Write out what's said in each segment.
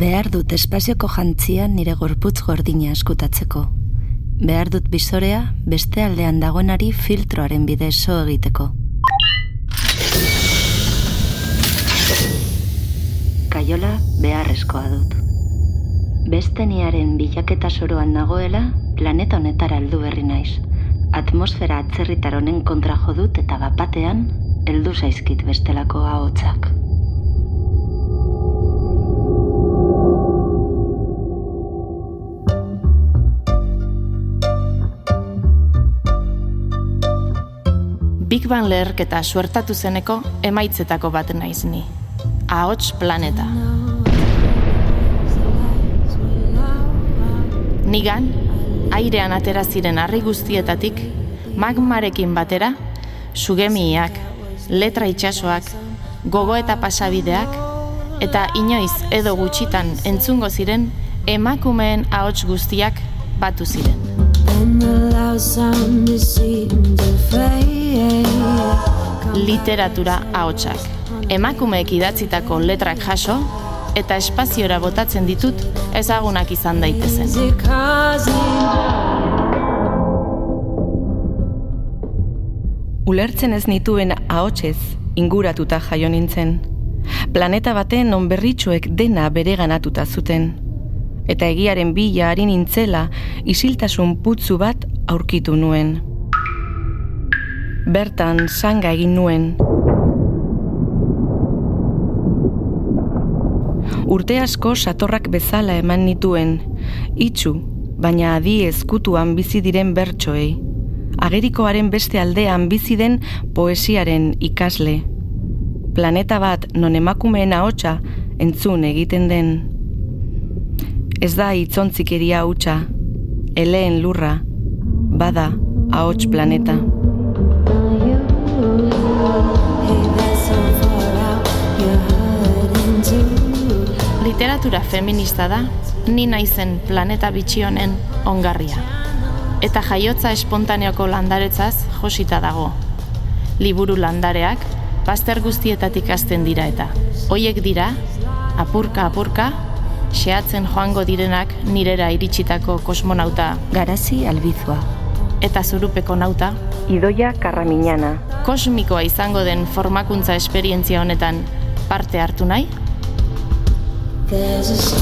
Behar dut espazioko jantzia nire gorputz gordina eskutatzeko. Behar dut bizorea beste aldean dagoenari filtroaren bidez so egiteko. Kaiola beharrezkoa dut. Beste niaren bilaketa soroan nagoela, planeta honetara heldu berri naiz. Atmosfera atzerritar honen kontra jo dut eta bapatean, heldu zaizkit bestelako ahotsak. Big Bang leherketa suertatu zeneko emaitzetako bat naiz ni. Ahots planeta. Nigan, airean atera ziren harri guztietatik, magmarekin batera, sugemiak, letra itsasoak, gogo eta pasabideak, eta inoiz edo gutxitan entzungo ziren emakumeen ahots guztiak batu ziren. Literatura ahotsak. Emakumeek idatzitako letrak jaso eta espaziora botatzen ditut ezagunak izan daitezen. Ulertzen ez nituen ahotsez inguratuta jaio nintzen. Planeta baten onberritxuek dena bereganatuta zuten. Eta egiaren bila harin nintzela isiltasun putzu bat aurkitu nuen bertan sanga egin nuen. Urte asko satorrak bezala eman nituen, itxu, baina adi ezkutuan bizi diren bertsoei. Agerikoaren beste aldean bizi den poesiaren ikasle. Planeta bat non emakumeen ahotsa entzun egiten den. Ez da itzontzikeria hutsa, eleen lurra, bada ahots planeta. Literatura feminista da, ni naizen planeta bitxi honen ongarria. Eta jaiotza espontaneoko landaretzaz josita dago. Liburu landareak, paster guztietatik azten dira eta. Hoiek dira, apurka apurka, xeatzen joango direnak nirera iritsitako kosmonauta. Garazi albizua. Eta zurupeko nauta. Idoia karraminana. Kosmikoa izango den formakuntza esperientzia honetan parte hartu nahi? Ahots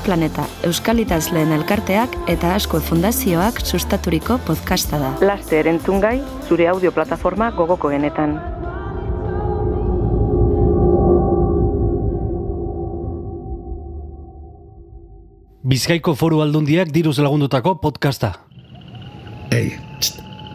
Planeta, Euskal Itazleen elkarteak eta asko fundazioak sustaturiko podcasta da. Laste erentzungai, zure audio plataforma gogokoenetan. Bizkaiko foru aldundiak diruz lagundutako podcasta.